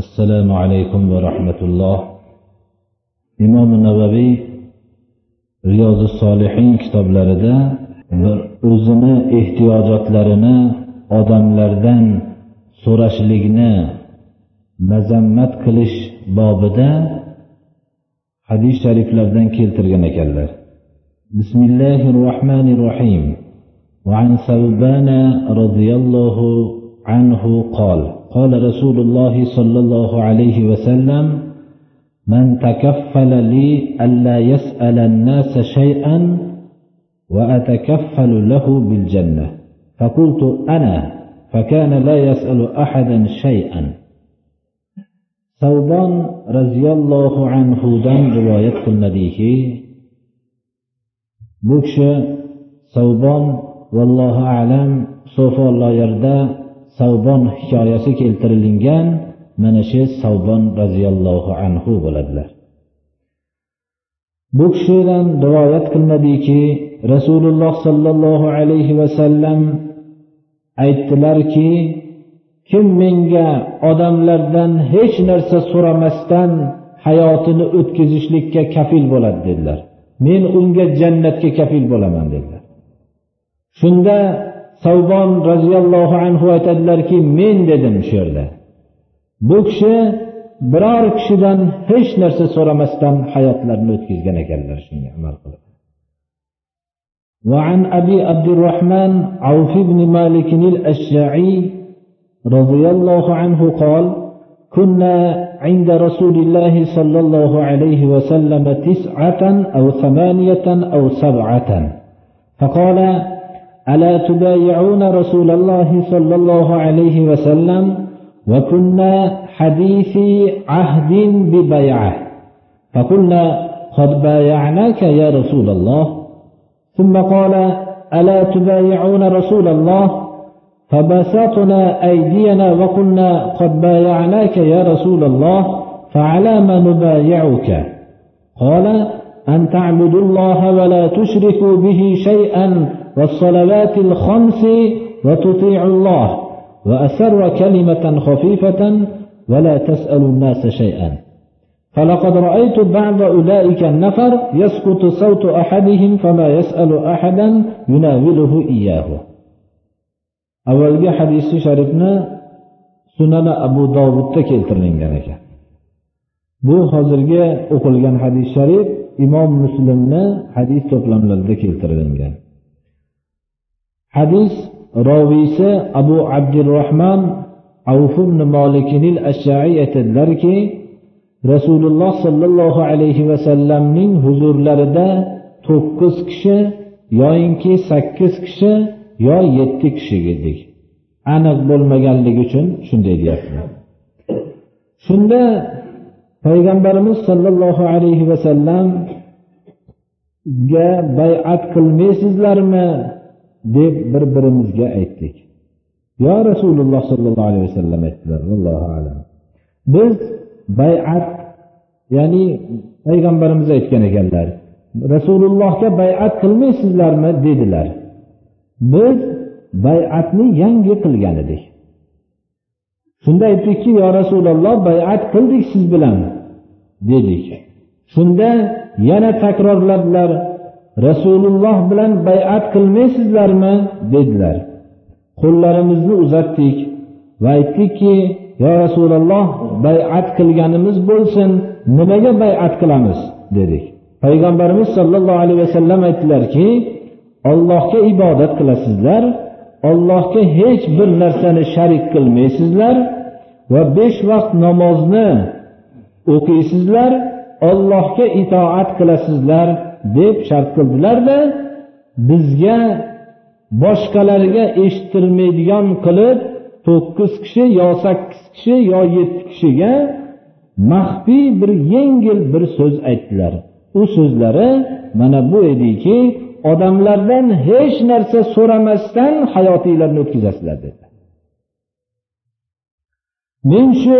assalomu alaykum va rahmatulloh imom navaviy riyozi solihin kitoblarida bir o'zini ehtiyojotlarini odamlardan so'rashlikni mazammat qilish bobida hadis shariflardan keltirgan ekanlar bismillahi rohmanir rohim وعن ثوبان رضي الله عنه قال قال رسول الله صلى الله عليه وسلم من تكفل لي ألا يسأل الناس شيئا وأتكفل له بالجنة. فقلت أنا فكان لا يسأل أحدا شيئا. savbon roziyallohu anhudan rivoyat qilinadiki bu kishi savbon vallohu alam so'folloyarda savbon hikoyasi keltirilgan mana shu savbon roziyallohu anhu bo'ladilar. Bu kishidan rivoyat qilinadiki rasululloh sollallohu alayhi vasallam aytdilarki kim menga odamlardan hech narsa so'ramasdan hayotini o'tkazishlikka kafil bo'ladi dedilar. Men unga jannatga kafil bo'laman dedilar. Shunda savbon roziyallohu anhu aytadilarki men dedim shu yerda bu kishi biror kishidan hech narsa so'ramasdan hayotlarini o'tkazgan ekanlar shunga amal qilib وعن أبي عبد الرحمن عوف بن مالك الأشجعي رضي الله عنه قال كنا عند رسول الله صلى الله عليه وسلم تسعة أو ثمانية أو سبعة فقال ألا تبايعون رسول الله صلى الله عليه وسلم وكنا حديثي عهد ببيعه. فقلنا قد بايعناك يا رسول الله. ثم قال ألا تبايعون رسول الله؟ فبسطنا أيدينا وقلنا قد بايعناك يا رسول الله فعلى ما نبايعك؟ قال أن تعبدوا الله ولا تشركوا به شيئا والصلوات الخمس وتطيعوا الله وأسر كلمة خفيفة ولا تسأل الناس شيئا فلقد رأيت بعض أولئك النفر يسقط صوت أحدهم فما يسأل أحدا يناوله إياه avvalgi hadisi sharifni sunani abu dovudda keltirilgan ekan bu hozirgi o'qilgan hadis sharif imom muslimni hadis to'plamlarida keltirilgan hadis roviysi abu abdurahmon avf ibn molikinil ashai aytadilarki rasululloh sollallohu alayhi vasallamning huzurlarida to'qqiz kishi yoyinki sakkiz kishi yo yetti kishi edik aniq bo'lmaganligi uchun shunday deyapti. Shunda payg'ambarimiz sollallohu alayhi vasallamga bay'at qilmaysizlarmi? Deb bir birimizga aytdik. Yo rasululloh sollallohu alayhi vasallam aytdilar allohu alam. Biz bay'at ya'ni payg'ambarimiz aytgan ekanlar rasulullohga bay'at qilmaysizlarmi dedilar. Biz bay'atni yangi qilgan edik. Shunda aytdikki yo rasululloh bay'at qildik siz bilan dedik. Shunda yana takrorladilar. Rasululloh bilan bay'at qilmaysizlarmi? dedilar. Qo'llarimizni uzatdik va aytdikki yo rasululloh bay'at qilganimiz bo'lsin nimaga bay'at qilamiz? dedik. Payg'ambarimiz sollallohu alayhi vasallam aytdilarki ollohga ibodat qilasizlar ollohga hech bir narsani sharik qilmaysizlar va besh vaqt namozni o'qiysizlar ollohga itoat qilasizlar. Deb shart qildilarda bizga boshqalarga eshittirmaydigan qilib to'qqiz kishi yo sakkiz kishi yo yetti kishiga maxfiy bir yengil bir so'z aytdilar. U so'zlari mana bu ediki odamlardan hech narsa so'ramasdan hayotinglarni o'tkazasizlar dedi men shu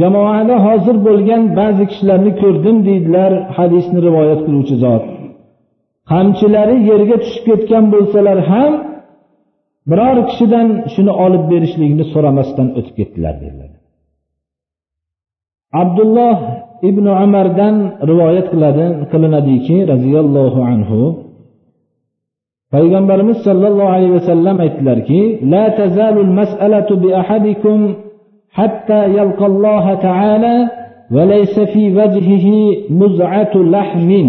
jamoada hozir bo'lgan ba'zi kishilarni ko'rdim deydilar hadisni rivoyat qiluvchi zot. Qamchilari yerga tushib ketgan bo'lsalar ham biror kishidan shuni olib berishlikni so'ramasdan o'tib ketdilar dedilar. Abdulloh ibn umardan rivoyat qiladi qilinadiki roziyallohu anhu payg'ambarimiz sollallohu alayhi vasallam aytdilarki la tazalul mas'alatu bi ahadikum hatta yalqalloha ta'ala va laysa fi vajhihi muz'atu lahmin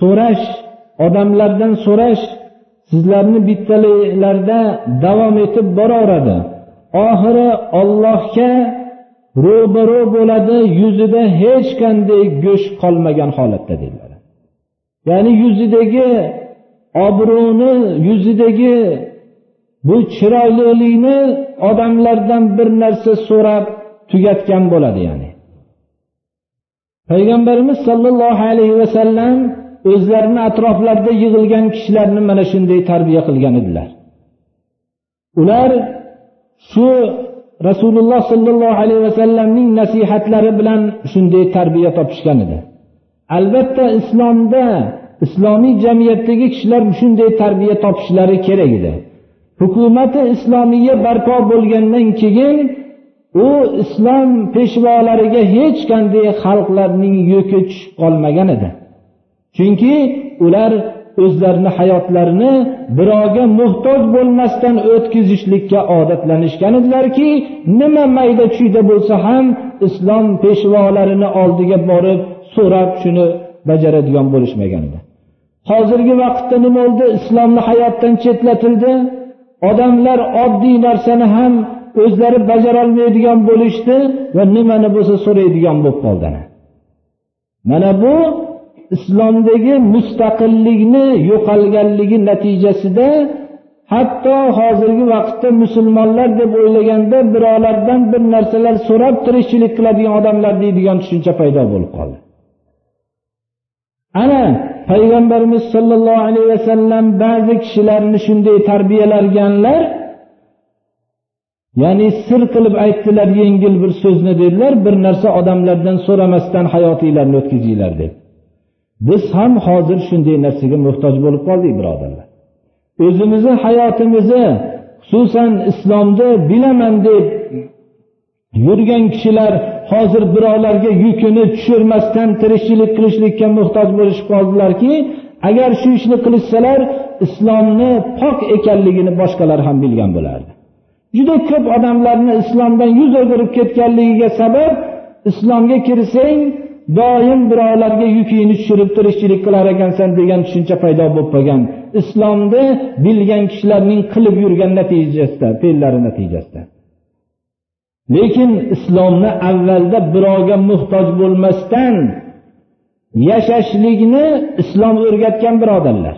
so'rash odamlardan so'rash sizlarni bittaliklarda davom etib boraveradi. Oxiri ollohga ro'baro bo'ladi yuzida hech qanday go'sht qolmagan holatda dedilar. Ya'ni yuzidagi obro'ni yuzidagi bu chiroylilikni odamlardan bir narsa so'rab tugatgan bo'ladi ya'ni. Payg'ambarimiz sollallohu alayhi vasallam o'zlarini atroflarida yig'ilgan kishilarni mana shunday tarbiya qilgan edilar. Ular shu rasululloh sollallohu alayhi vasallamning nasihatlari bilan shunday tarbiya topishgan edi. Albatta islomda islomiy jamiyatdagi kishilar shunday tarbiya topishlari kerak edi. Hukumati islomiya barpo bo'lgandan keyin u islom peshvolariga hech qanday xalqlarning yuki tushib qolmagan edi. Chunki ular o'zlarini hayotlarini birovga muhtoj bo'lmasdan o'tkazishlikka odatlanishgan edilarki nima mayda chuyda bo'lsa ham islom peshvolarini oldiga borib so'rab shuni bajaradigan bo'lishmagan edi. Hozirgi vaqtda nima bo'ldi islomni hayotdan chetlatildi. Odamlar oddiy narsani ham o'zlari bajarolmaydigan bo'lishdi va nimani bo'lsa so'raydigan bo'lib qoldi mana bu islomdagi mustaqillikni yo'qolganligi natijasida hatto hozirgi vaqtda musulmonlar deb o'ylaganda birovlardan bir narsalar so'rab tirikchilik qiladigan odamlar deydigan tushuncha paydo bo'lib qoldi. Ana payg'ambarimiz sollallohu alayhi vasallam ba'zi kishilarni shunday tarbiyalarganlar ya'ni sir qilib aytdilar yengil bir so'zni dedilar bir narsa odamlardan so'ramasdan hayotinglarni o'tkazinglar deb. Biz ham hozir shunday narsaga muhtoj bo'lib qoldik birodarlar. O'zimizni hayotimizni xususan islomni bilaman deb yurgan kishilar hozir birovlarga yukini tushirmasdan tirikchilik qilishlikka muhtoj bo'lishib qoldilarki agar shu ishni qilishsalar islomni pok ekanligini boshqalar ham bilgan bo'lardi. Juda ko'p odamlarni islomdan yuz o'girib ketganligiga sabab islomga kirsang doim birovlarga yukingni tushirib tirikchilik qilar ekansan degan tushuncha paydo bo'lib qolgan. Islomni bilgan kishilarning qilib yurgan natijasida fe'llari natijasida. Lekin islomni avvalda birovga muhtoj bo'lmasdan yashashlikni islom o'rgatgan birodarlar.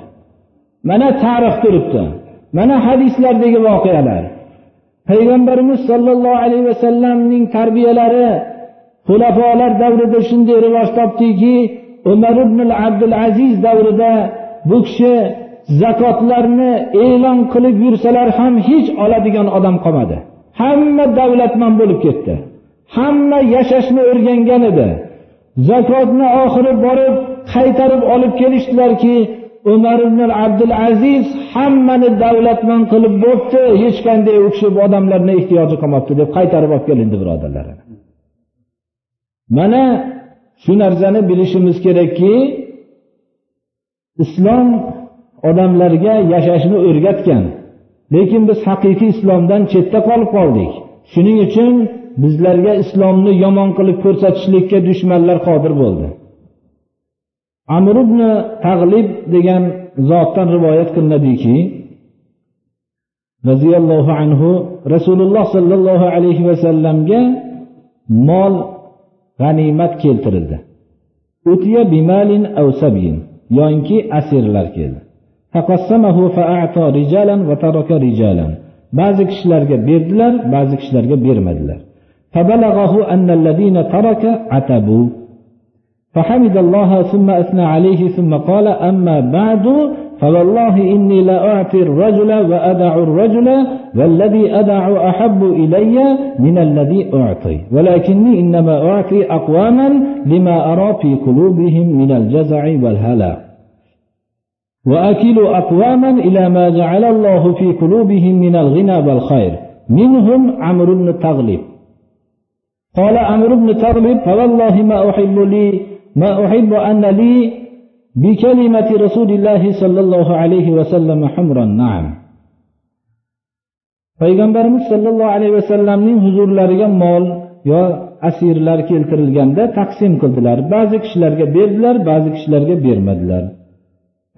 Mana tarix turibdi. Mana hadislardagi voqealar. Payg'ambarimiz sollallohu alayhi vasallamning tarbiyalari xulafolar davrida shunday rivoj topdiki umar ibn abdul aziz davrida bu kishi zakotlarni e'lon qilib yursalar ham hech oladigan odam qolmadi. Hamma davlatman bo'lib ketdi. Hamma yashashni o'rgangan edi. Zakotni oxiri borib qaytarib olib kelishdilarki umar ibn abdul aziz hammani davlatman qilib bo'pti hech qanday u kishi odamlarni ehtiyoji qolmabdi deb qaytarib olib kelindi birodarlar mana shu narsani bilishimiz kerakki islom odamlarga yashashni o'rgatgan lekin biz haqiqiy islomdan chetda qolib qoldik. Shuning uchun bizlarga islomni yomon qilib ko'rsatishlikka dushmanlar qodir bo'ldi. Amr ibn tag'lib degan zotdan rivoyat qilinadiki roziyallohu anhu rasululloh sollallohu alayhi vasallamga mol g'animat keltirildi. Utiya bimalin avsabin yoinki asirlar keldi ba'zi kishilarga berdilar ba'zi kishilarga bermadilar فبلغه أن الذين ترك عتبوا. فحمد الله ثم أثنى عليه ثم قال أما بعد فوالله إني لا أعطي الرجل وأدع الرجل والذي أدع أحب إلي من الذي أعطي. ولكني إنما أعطي أقواما لما أرى في قلوبهم من الجزع والهلع وأكل أقواما إلى ما جعل الله في قلوبهم من الغنى والخير منهم عمرو بن تغلب قال عمرو بن تغلب فوالله ما أحب لي ما أحب أن لي بكلمة رسول الله صلى الله عليه وسلم حمرا نعم payg'ambarimiz sollallohu alayhi vasallamning huzurlariga mol yo asirlar keltirilganda taqsim qildilar ba'zi kishilarga berdilar ba'zi kishilarga bermadilar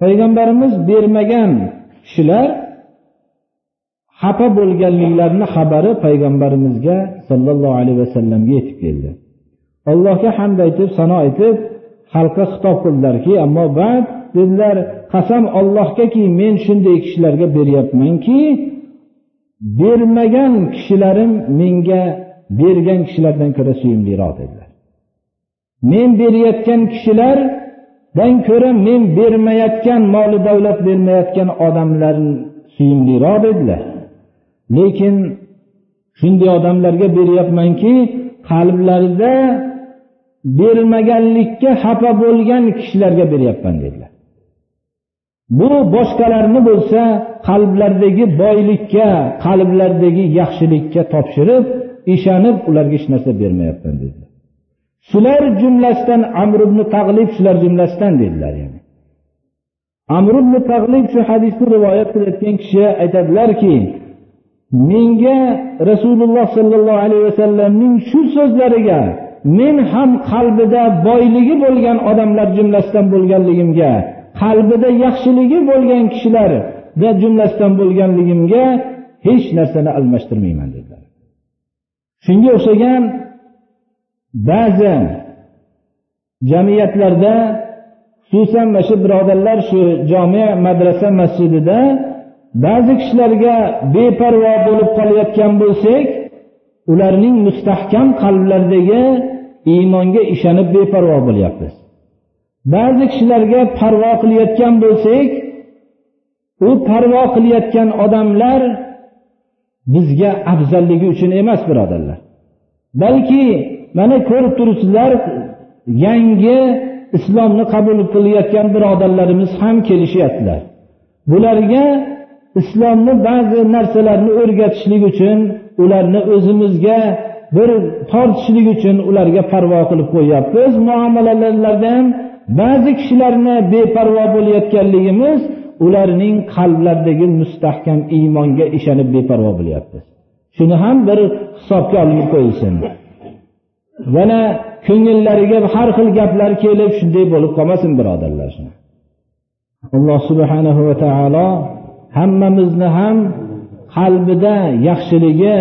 Payg'ambarimiz bermagan kishilar xafa bo'lganliklarini xabari payg'ambarimizga sollallohu alayhi vasallamga yetib keldi. Allohga hamd aytib sano aytib xalqqa xitob qildilarki ammo ba'd dedilar qasam ollohgaki men shunday kishilarga beryapmanki bermagan kishilarim menga bergan kishilardan ko'ra suyimliroq dedilar. Men berayotgan kishilar dan ko'ra men bermayotgan moli davlat bermayotgan odamlar suyimliroq dedilar lekin shunday odamlarga beryapmanki qalblarida bermaganlikka xafa bo'lgan kishilarga beryapman dedilar. Bu boshqalarni bo'lsa qalblaridagi boylikka qalblaridagi yaxshilikka topshirib ishonib ularga hech narsa bermayapman dedi. Shular jumlasidan amr ibn tag'lib shular jumlasidan dedilar yani. Amr ibn tag'lib shu hadisni rivoyat qilayotgan kishi aytadilarki menga rasululloh sollallohu alayhi vasallamning shu so'zlariga men ham qalbida boyligi bo'lgan odamlar jumlasidan bo'lganligimga qalbida yaxshiligi bo'lgan kishilar jumlasidan bo'lganligimga hech narsani almashtirmayman dedilar. Shunga o'xshagan ba'zi jamiyatlarda xususan mana shu birodarlar shu jome madrasa masjidida ba'zi kishilarga beparvo bo'lib qolayotgan bo'lsak ularning mustahkam qalblaridagi iymonga ishonib beparvo bo'lyapmiz. Ba'zi kishilarga parvo qilayotgan bo'lsak u parvo qilayotgan odamlar bizga afzalligi uchun emas birodarlar. Balki mana ko'rib turibsizlar yangi islomni qabul qilayotgan birodarlarimiz ham kelishyaptilar. Bularga islomni ba'zi narsalarni o'rgatishlik uchun ularni o'zimizga bir tortishlik uchun ularga parvo qilib qo'yyapmiz. Muomalalarda ham ba'zi kishilarni beparvo bo'layotganligimiz ularning qalblaridagi mustahkam iymonga ishonib beparvo bo'lyapmiz. Shuni ham bir hisobga olinib qo'yilsin. Yana ko'ngillariga har xil gaplar kelib shunday bo'lib qolmasin birodarlar. Alloh subhanahu va taolo hammamizni ham qalbida yaxshiligi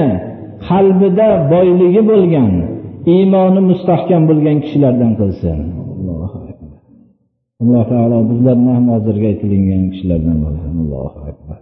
qalbida boyligi bo'lgan iymoni mustahkam bo'lgan kishilardan qilsin. Alloh taolo bizlarni ham hozirgi aytilingan kishilardan bo'lsin allohu akbar.